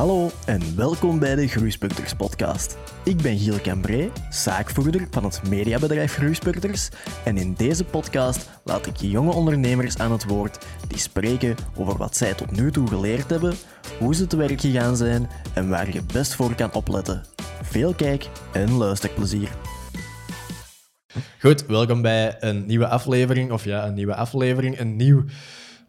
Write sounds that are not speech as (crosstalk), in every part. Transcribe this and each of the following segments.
Hallo en welkom bij de Groeispurters podcast. Ik ben Giel Cambré, zaakvoerder van het mediabedrijf Groeispurters en in deze podcast laat ik jonge ondernemers aan het woord die spreken over wat zij tot nu toe geleerd hebben, hoe ze te werk gegaan zijn en waar je best voor kan opletten. Veel kijk- en luisterplezier. Goed, welkom bij een nieuwe aflevering, of ja, een nieuwe aflevering, een nieuw,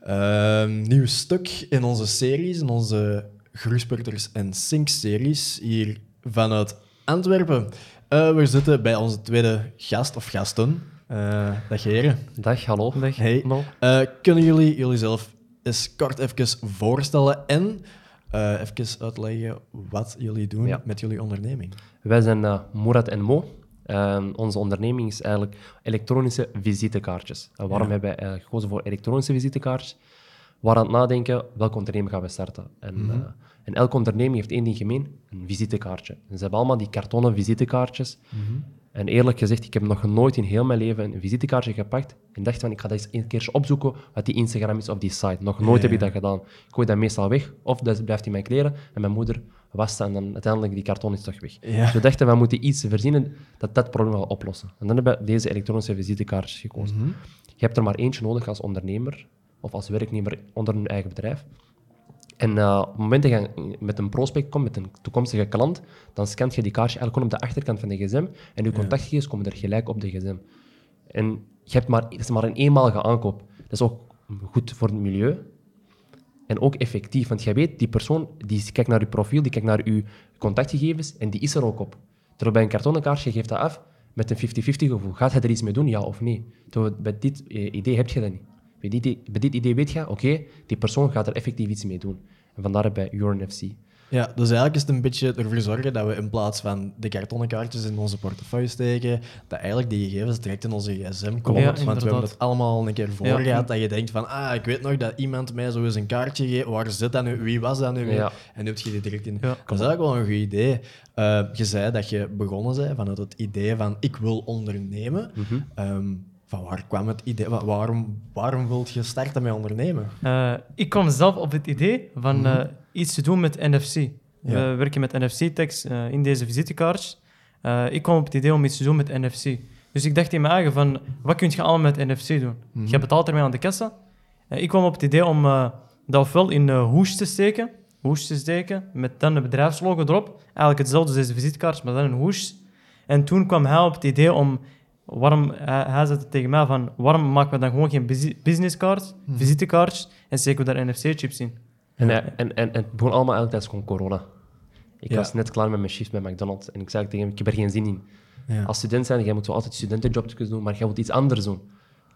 ehm, nieuw stuk in onze series, in onze Groeispurters en Sync-series hier vanuit Antwerpen. Eh, we zitten bij onze tweede gast of gasten. Eh dag heren. Dag, hallo. Dag. Hey. Hallo. Eh, kunnen jullie jullie zelf eens kort even voorstellen en eh, even uitleggen wat jullie doen Ja. met jullie onderneming? Wij zijn eh Mourad en Mo. Ehm, onze onderneming is eigenlijk elektronische visitekaartjes. En waarom Ja. hebben wij eigenlijk gekozen voor elektronische visitekaartjes? Waren aan het nadenken, welke onderneming gaan we starten? En, eh, en elke onderneming heeft één ding gemeen, een visitekaartje. En ze hebben allemaal die kartonnen visitekaartjes. Mhm. En eerlijk gezegd, ik heb nog nooit in heel mijn leven een visitekaartje gepakt en dacht van, ik ga dat eens een keertje opzoeken wat die Instagram is of die site. Nog nooit Ja, heb ik dat gedaan. Ik gooi dat meestal weg, of dat blijft in mijn kleren en mijn moeder dat en dan uiteindelijk die karton is toch weg. Ja. Dus we dachten, we moeten iets verzinnen dat dat probleem gaat oplossen. En dan hebben we deze elektronische visitekaartjes gekozen. Mhm. Je hebt er maar eentje nodig als ondernemer of als werknemer onder een eigen bedrijf. En eh, op het moment dat je met een prospect komt, met een toekomstige klant, dan scant je die kaartje eigenlijk gewoon op de achterkant van de gsm en je contactgegevens komen er gelijk op de gsm. En je hebt maar, het is maar een eenmalige aankoop. Dat is ook goed voor het milieu en ook effectief, want jij weet, die persoon die kijkt naar je profiel, die kijkt naar je contactgegevens en die is er ook op. Terwijl bij een kartonnen kaartje, je geeft dat af met een 50-50 gevoel. Gaat hij er iets mee doen, ja of nee? Terwijl bij dit eh, idee heb je dat niet. Bij dit, idee- bij dit idee weet je, oké, die persoon gaat er effectief iets mee doen. En vandaar wij URNFC. Ja, dus eigenlijk is het een beetje ervoor zorgen dat we in plaats van de kartonnen kaartjes in onze portefeuille steken, dat eigenlijk die gegevens direct in onze gsm komen. Ja, Want we hebben het allemaal al een keer voor Ja. gehad, dat je denkt van, ah, ik weet nog dat iemand mij zo eens een kaartje geeft, waar zit dat nu, wie was dat nu weer? Ja. En nu heb je die direct in. Dat is eigenlijk wel een goed idee. Eh, je zei dat je begonnen bent vanuit het idee van, ik wil ondernemen. Mhm. Ehm, van waar kwam het idee? Wa- Waarom, waarom wilt je starten met ondernemen? Eh, ik kwam zelf op het idee van eh, iets te doen met NFC. Mhm. Ja. We werken met NFC-tags eh, in deze visitekaartjes. Ik kwam op het idee om iets te doen met NFC. Dus ik dacht in mijn eigen van, wat kun je allemaal met NFC doen? Mhm. Je betaalt ermee aan de kassa. Ik kwam op het idee om dat ofwel in hoes te steken, hoes te steken, met dan een bedrijfslogo erop. Eigenlijk hetzelfde als deze visitekaartjes, maar dan een hoes. En toen kwam hij op het idee om, waarom, hij, hij zei tegen mij van, waarom maken we dan gewoon geen busi- businesscards, Mhm. visitekaartjes, en steken we daar NFC-chips in? En, eh, en, en, en het begon allemaal eigenlijk tijdens gewoon corona. Ik Ja. was net klaar met mijn shift bij McDonald's en ik zei tegen hem, ik heb er geen zin in. Ja. Als student zijn, jij moet wel altijd studentenjobjes doen, maar jij moet iets anders doen.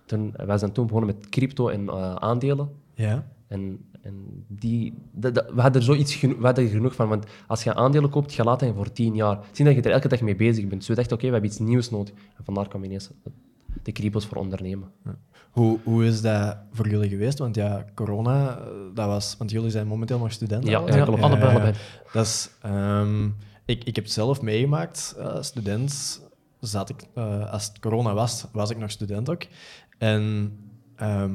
Toen, wij zijn toen begonnen met crypto en eh, aandelen. Ja? En, en die, dat- dat- we hadden er zoiets geno- we hadden er genoeg van, want als je aandelen koopt, je laat dat voor tien jaar. Zien dat je er elke dag mee bezig bent. Dus we dachten, oké, we hebben iets nieuws nodig. En vandaar kwam ineens de crypto's voor ondernemen. Hoe, hoe is dat voor jullie geweest? Want ja, corona, eh, dat was... Want jullie zijn momenteel nog studenten. Ja, allebei? ja, klopt. allebei. allebei. Dat is... ehm, ik, ik heb het zelf meegemaakt. eh, student zat ik... eh, als het corona was, was ik nog student ook. En ehm,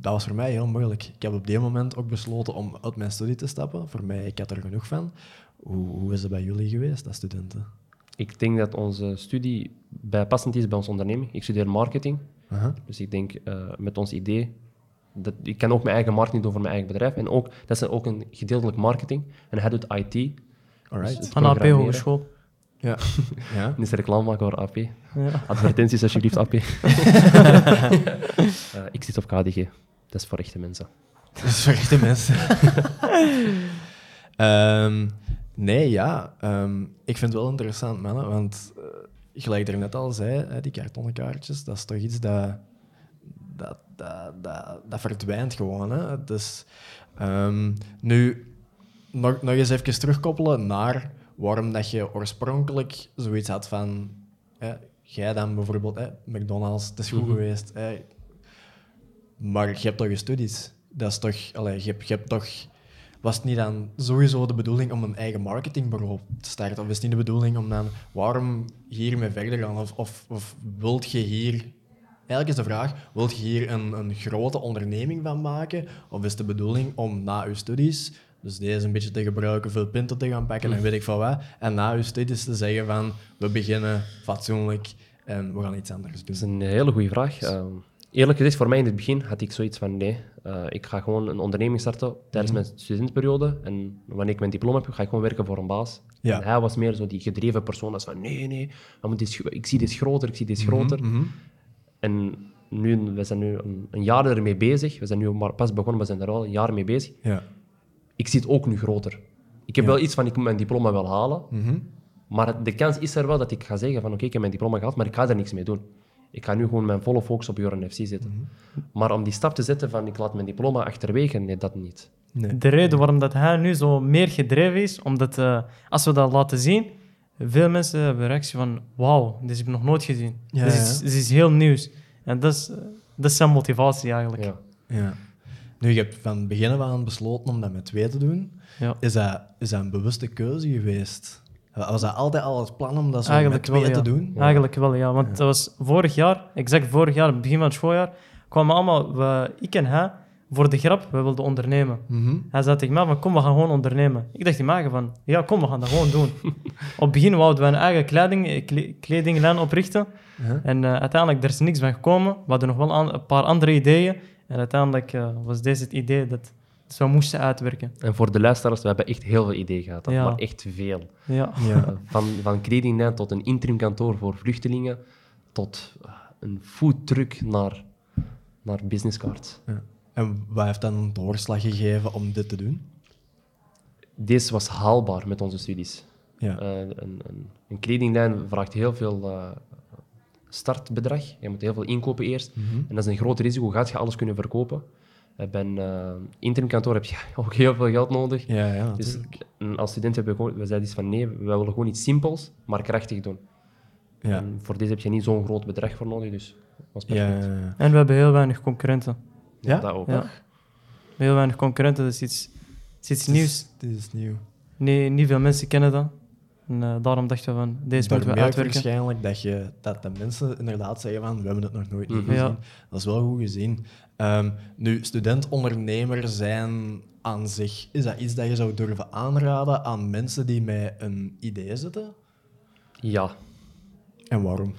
dat was voor mij heel moeilijk. Ik heb op die moment ook besloten om uit mijn studie te stappen. Voor mij, ik had er genoeg van. Hoe, hoe is het bij jullie geweest als studenten? Ik denk dat onze studie bijpassend is bij onze onderneming. Ik studeer marketing, Aha. dus ik denk eh, met ons idee... Dat, ik kan ook mijn eigen marketing doen voor mijn eigen bedrijf. En ook, dat is ook een gedeeltelijk marketing. En hij doet IT. Alright. Dus- de AP. Hogeschool. Ja. (laughs) ja. Niet reclame maken voor AP. Ja. Advertenties alsjeblieft, AP. (laughs) Eh, ik zit op KDG. Dat is voor echte mensen. Dat is voor echte mensen. (laughs) Ehm, nee, ja. ehm, ik vind het wel interessant, mannen. Want eh, gelijk er net al zei, hè, die kartonnen kaartjes, dat is toch iets dat... Dat, dat, dat, dat verdwijnt gewoon. Hè. Dus, ehm, nu, nog, nog eens even terugkoppelen naar waarom dat je oorspronkelijk zoiets had van... Hè, jij dan bijvoorbeeld, hè, McDonald's, het is goed Mhm. geweest. Hè, maar je hebt toch je studies. Dat is toch... Allee, je, hebt, je hebt toch... Was het niet dan sowieso de bedoeling om een eigen marketingbureau te starten? Of is het niet de bedoeling om dan... Waarom hiermee verder gaan? Of, of, of wilt je hier... Eigenlijk is de vraag, wilt je hier een, een grote onderneming van maken? Of is de bedoeling om na je studies Dus deze een beetje te gebruiken, veel punten te gaan pakken en weet ik van wat. En na je studies te zeggen van, we beginnen fatsoenlijk en we gaan iets anders doen. Dat is een hele goede vraag. Ehm, eerlijk gezegd, voor mij in het begin had ik zoiets van nee, eh, ik ga gewoon een onderneming starten tijdens Mhm. mijn studentenperiode. En wanneer ik mijn diploma heb, ga ik gewoon werken voor een baas. Ja. En hij was meer zo die gedreven persoon. Dat is van nee, nee, dit- ik zie dit groter, ik zie dit groter. Mhm. En nu, we zijn nu een, een jaar ermee bezig. We zijn nu maar pas begonnen, we zijn er al een jaar mee bezig. Ja. Ik zie het ook nu groter. Ik heb Ja. wel iets van, ik moet mijn diploma wel halen. Mhm. Maar de kans is er wel dat ik ga zeggen van oké, ik heb mijn diploma gehaald, maar ik ga er niks mee doen. Ik ga nu gewoon mijn volle focus op Joran FC zetten. Mhm. Maar om die stap te zetten van ik laat mijn diploma achterwege, nee, dat niet. Nee. De reden waarom dat hij nu zo meer gedreven is, omdat eh, als we dat laten zien, veel mensen hebben reactie van wauw, dit heb ik nog nooit gezien. Ja, dit, ja. is, dit is heel nieuws. En dat is, eh, dat is zijn motivatie eigenlijk. Ja. Nu, je hebt van begin af aan besloten om dat met twee te doen. Ja. Is dat, is dat een bewuste keuze geweest? Was dat altijd al het plan om dat zo Eigenlijk met twee ja. te doen? Eigenlijk wel, ja. Want dat was vorig jaar, exact vorig jaar, begin van het schooljaar, kwamen allemaal, we, ik en hij, voor de grap, we wilden ondernemen. Mhm. Hij zei tegen mij van, kom, we gaan gewoon ondernemen. Ik dacht in mij van, ja, kom, we gaan dat gewoon doen. (laughs) Op het begin wouden we een eigen kleding, eh, kle- kledinglijn oprichten. Ja. En eh, uiteindelijk, er is niks van gekomen. We hadden nog wel aan- een paar andere ideeën. En uiteindelijk eh, was deze het idee dat we moesten uitwerken. En voor de luisteraars, we hebben echt heel veel ideeën gehad. Ja. Maar echt veel. Ja. Ja. Eh, Van, van kledinglijn tot een interimkantoor voor vluchtelingen, tot eh, een foodtruck naar, naar businesscards. Ja. En wat heeft dan een doorslag gegeven om dit te doen? Deze was haalbaar met onze studies. Ja. Een, een, een kledinglijn vraagt heel veel eh, startbedrag. Je moet heel veel inkopen eerst. Mhm. En dat is een groot risico. Gaat je alles kunnen verkopen? Eh, bij een eh, interimkantoor heb je (laughs) ook heel veel geld nodig. Ja, ja, Dus als student hebben we, we zeiden iets van nee, we willen gewoon iets simpels, maar krachtig doen. Ja. En voor deze heb je niet zo'n groot bedrag voor nodig, dus dat was perfect. ja, ja. En we hebben heel weinig concurrenten. Ja? Dat ook. Ja. Heel weinig concurrenten, dat is iets, dat is iets nieuws. Dit is nieuw. Nee, niet veel mensen kennen dat. En eh, daarom dachten we van, deze Daar moeten we uitwerken. waarschijnlijk dat, je, dat de mensen inderdaad zeggen van we hebben het nog nooit niet Mhm. gezien. Ja. Dat is wel goed gezien. Ehm, nu, student-ondernemer zijn aan zich, is dat iets dat je zou durven aanraden aan mensen die met een idee zitten? Ja, En waarom?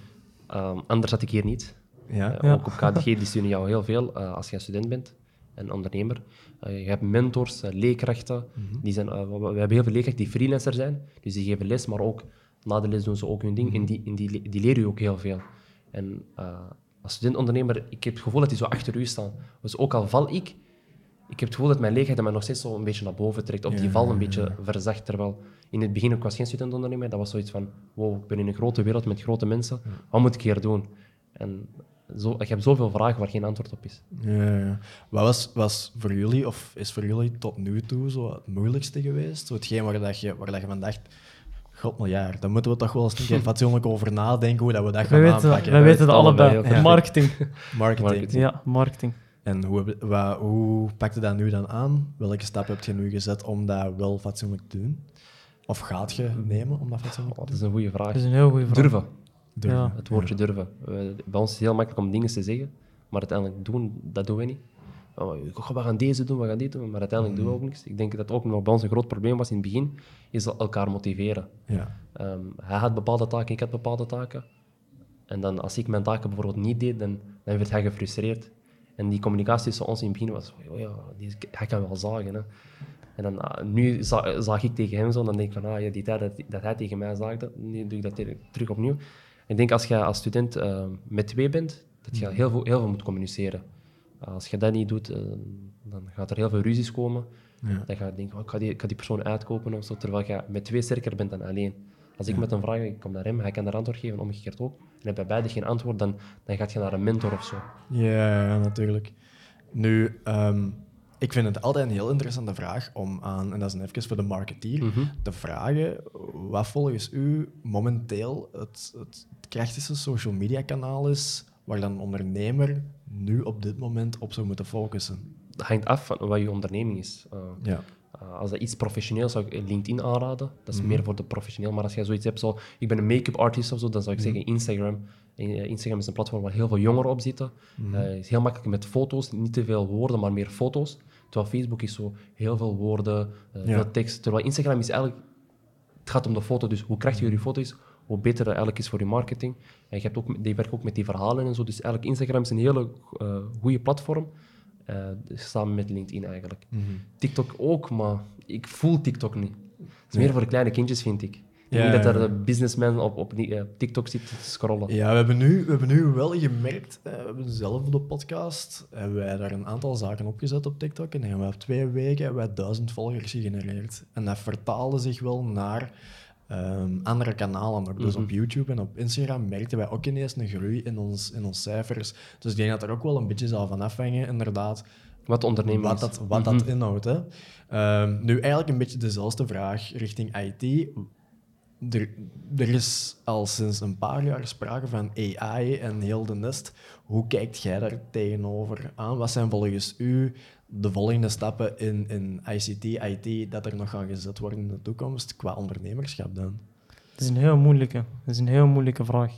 ehm, anders had ik hier niet. Ja. Eh, Ja. Ook op KDG die sturen jou heel veel eh, als je student bent en ondernemer. Eh, je hebt mentors, eh, leerkrachten. Mhm. die zijn, eh, we, we hebben heel veel leerkrachten die freelancer zijn, dus die geven les, maar ook na de les doen ze ook hun ding. En die, en die, le- die leren je ook heel veel. En als student-ondernemer, ik heb het gevoel dat die zo achter u staan. Dus ook al val ik, ik heb het gevoel dat mijn leerkracht mij nog steeds zo een beetje naar boven trekt, of die Ja, val ja, een beetje verzacht. Terwijl in het begin, ik was geen student-ondernemer, dat was zoiets van, wow, ik ben in een grote wereld met grote mensen, wat moet ik hier doen? En zo, ik heb zoveel vragen waar geen antwoord op is. Ja, ja. Wat was, was voor jullie, of is voor jullie tot nu toe zo het moeilijkste geweest? Zo hetgeen waar, dat je, waar dat je van dacht, god miljard, daar moeten we toch wel eens een keer (laughs) fatsoenlijk over nadenken hoe dat we dat We gaan weten, aanpakken. wij weten het allebei. Marketing. (laughs) Marketing. Marketing. Ja, marketing. En hoe, heb- wa- hoe pak je dat nu dan aan? Welke stap heb je nu gezet om dat wel fatsoenlijk te doen? Of gaat je nemen om dat fatsoenlijk Oh, te dat is doen? een goede vraag. Dat is een heel goede vraag. Durven. Durven. Ja. Het woordje durven. We- bij ons is het heel makkelijk om dingen te zeggen, maar uiteindelijk doen, dat doen we niet. Oh, we gaan deze doen, we gaan dit doen, maar uiteindelijk doen we ook niks. Ik denk dat ook nog bij ons een groot probleem was in het begin, is elkaar motiveren. Ja. Ehm, hij had bepaalde taken, ik had bepaalde taken. En dan als ik mijn taken bijvoorbeeld niet deed, dan, dan werd hij gefrustreerd. En die communicatie tussen ons in het begin was, oh ja, die, hij kan wel zagen. Hè. En dan, ah, nu za- zag ik tegen hem zo, dan denk ik van, ah, ja, die tijd dat, dat hij tegen mij zaagde, nu doe ik dat te- terug opnieuw. Ik denk als je als student eh, met twee bent, dat je heel veel, heel veel moet communiceren. Als je dat niet doet, eh, dan gaat er heel veel ruzies komen. Ja. Dan ga je denken, oh, ik, ga die, ik ga die persoon uitkopen of zo, terwijl je met twee sterker bent dan alleen. Als ik met een vraag, kom naar hem, hij kan daar antwoord geven, omgekeerd ook. En heb je beide geen antwoord, dan, dan ga je naar een mentor of zo. Ja, ja, natuurlijk. Nu, ehm, ik vind het altijd een heel interessante vraag om aan, en dat is even voor de marketeer, Mhm. te vragen wat volgens u momenteel het, het krachtigste social media kanaal is waar dan een ondernemer nu op dit moment op zou moeten focussen. Dat hangt af van wat je onderneming is. Eh, Ja. Uh, als dat iets professioneel zou ik LinkedIn aanraden. Dat is Mhm. meer voor de professioneel. Maar als je zoiets hebt, zo, ik ben een make-up artist of zo, dan zou Mhm. ik zeggen Instagram. Eh, Instagram is een platform waar heel veel jongeren op zitten. Mhm. Eh, is heel makkelijk met foto's, niet te veel woorden, maar meer foto's. Terwijl Facebook is zo heel veel woorden, eh, Ja. veel tekst. Terwijl Instagram is eigenlijk... Het gaat om de foto, dus hoe krachtiger je foto is, hoe beter het eigenlijk is voor je marketing. En je hebt ook, die werkt ook met die verhalen en zo. Dus eigenlijk Instagram is een hele eh goede platform. eh, samen met LinkedIn eigenlijk. Mhm. TikTok ook, maar ik voel TikTok niet. Het is Nee. meer voor de kleine kindjes, vind ik. Ik Ja, denk dat ja, er businessman op, op eh, TikTok zit te scrollen. Ja, we hebben nu, we hebben nu wel gemerkt, eh, we hebben zelf op de podcast, hebben wij daar een aantal zaken opgezet op TikTok en hebben we op twee weken hebben wij duizend volgers gegenereerd. En dat vertaalde zich wel naar ehm, andere kanalen ook. Dus Mhm. op YouTube en op Instagram merkten wij ook ineens een groei in ons, in ons cijfers. Dus ik denk dat er ook wel een beetje zal van afhangen, inderdaad, Wat ondernemen wat dat, wat Mhm. dat inhoudt. Hè. Ehm, nu, eigenlijk een beetje dezelfde vraag richting IT. Er, er is al sinds een paar jaar sprake van AI en heel de nest. Hoe kijkt jij daar tegenover aan? Wat zijn volgens u de volgende stappen in, in ICT, IT, dat er nog gaan gezet worden in de toekomst qua ondernemerschap dan? Dat is een heel moeilijke, dat is een heel moeilijke vraag.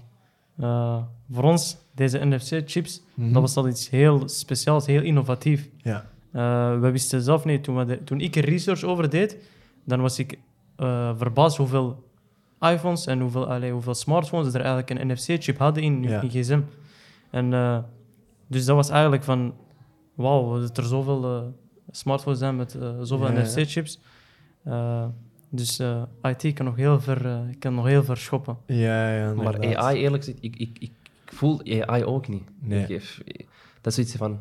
Eh, voor ons, deze NFC-chips, Mhm. dat was al iets heel speciaals, heel innovatief. Ja. Eh, we wisten zelf niet, toen, we de- toen ik er research over deed, dan was ik eh, verbaasd hoeveel iPhones en hoeveel, allee, hoeveel smartphones er eigenlijk een NFC-chip hadden in, Ja. in gsm. En, eh, dus dat was eigenlijk van, wauw, dat er zoveel eh, smartphones zijn met eh, zoveel Ja, ja. NFC-chips. Dus eh, IT kan nog heel ver, eh, kan nog heel ver schoppen. Ja, ja, Maar. AI, eerlijk gezegd, ik, ik, ik voel AI ook niet. Nee. Ik geef- dat is iets van,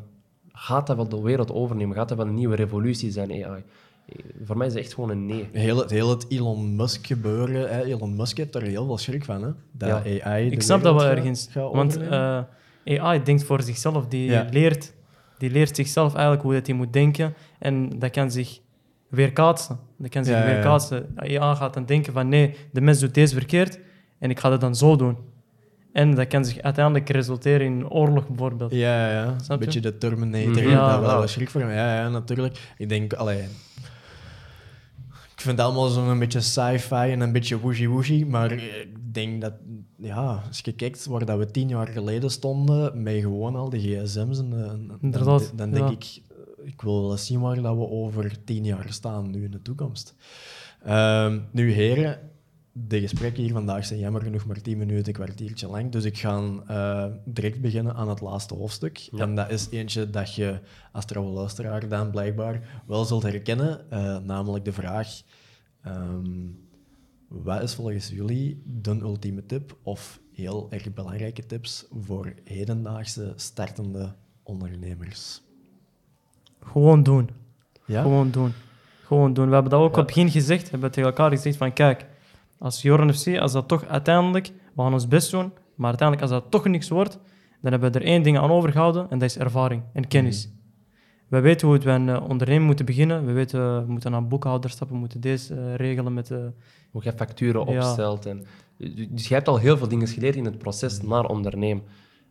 gaat dat wel de wereld overnemen? Gaat dat wel een nieuwe revolutie zijn, AI? Voor mij is het echt gewoon een nee. Heel het, heel het Elon Musk gebeuren. Hè. Elon Musk heeft er heel veel schrik van. Hè. Dat Ja. AI Ik snap dat wel gaat- ergens. Want eh, AI denkt voor zichzelf. Die, Ja. leert, die leert zichzelf eigenlijk hoe dat hij moet denken. En dat kan zich weerkaatsen. Dat kan zich Ja, ja, ja. weerkaatsen. AI gaat dan denken van nee, de mens doet deze verkeerd en ik ga dat dan zo doen. En dat kan zich uiteindelijk resulteren in een oorlog bijvoorbeeld. Ja, ja. Een Snap je? beetje de Terminator. Mhm. Ja, Ja. dat wel wat schrik voor hem. Ja, ja, natuurlijk. Ik denk, allee... Ik vind het allemaal zo'n beetje sci-fi en een beetje wooshy-wooshy, maar ik denk dat, ja, als je kijkt waar dat we tien jaar geleden stonden, met gewoon al de gsm's, en, eh, dan, dan denk ja. ik, eh, ik wil wel eens zien waar dat we over tien jaar staan, nu in de toekomst. Ehm, nu, heren, de gesprekken hier vandaag zijn jammer genoeg maar 10 minuten, een kwartiertje lang. Dus ik ga eh, direct beginnen aan het laatste hoofdstuk. Ja. En dat is eentje dat je als trouwe luisteraar dan blijkbaar wel zult herkennen. eh, namelijk de vraag: ehm, wat is volgens jullie de ultieme tip of heel erg belangrijke tips voor hedendaagse startende ondernemers? Gewoon doen. Ja? Gewoon doen. Gewoon doen. We hebben dat ook Ja. op het begin gezegd. We hebben tegen elkaar gezegd van kijk, als Joran FC, als dat toch uiteindelijk, we gaan ons best doen, maar uiteindelijk als dat toch niks wordt, dan hebben we er één ding aan overgehouden en dat is ervaring en kennis. We weten hoe het bij een eh, onderneming moeten beginnen. We weten, eh, we moeten naar een boekhouder stappen, we moeten deze eh, regelen met... Hoe je facturen Ja. opstelt. En, dus je hebt al heel veel dingen geleerd in het proces naar ondernemen.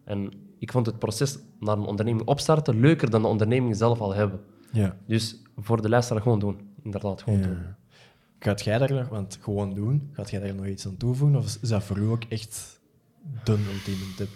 En ik vond het proces naar een onderneming opstarten leuker dan de onderneming zelf al hebben. ja. Dus voor de luisteraar gewoon doen. Inderdaad, gewoon doen. Gaat jij daar nog, want gewoon doen, gaat jij daar nog iets aan toevoegen? Of is dat voor u ook echt de ultieme tip?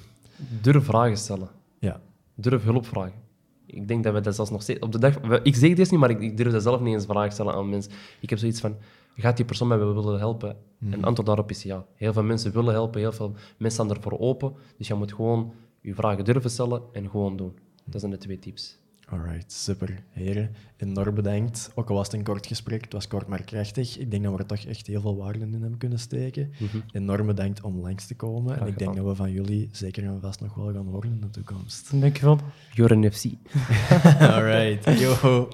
Durf vragen stellen. Ja. Durf hulp vragen. Ik denk dat we dat zelfs nog steeds... Op de dag, ik zeg dit niet, maar ik, ik durf dat zelf niet eens vragen stellen aan mensen. Ik heb zoiets van, gaat die persoon mij willen helpen? En Mhm. het antwoord daarop is ja. Heel veel mensen willen helpen, heel veel mensen staan ervoor open. Dus je moet gewoon je vragen durven stellen en gewoon doen. Dat zijn de twee tips. Alright, super. Heren, enorm bedankt. Ook al was het een kort gesprek, het was kort maar krachtig. Ik denk dat we er toch echt heel veel waarde in hebben kunnen steken. Enorm bedankt om langs te komen. En ik denk dat we van jullie zeker en vast nog wel gaan horen in de toekomst. Dankjewel. Joren FC. (laughs) Alright, yo.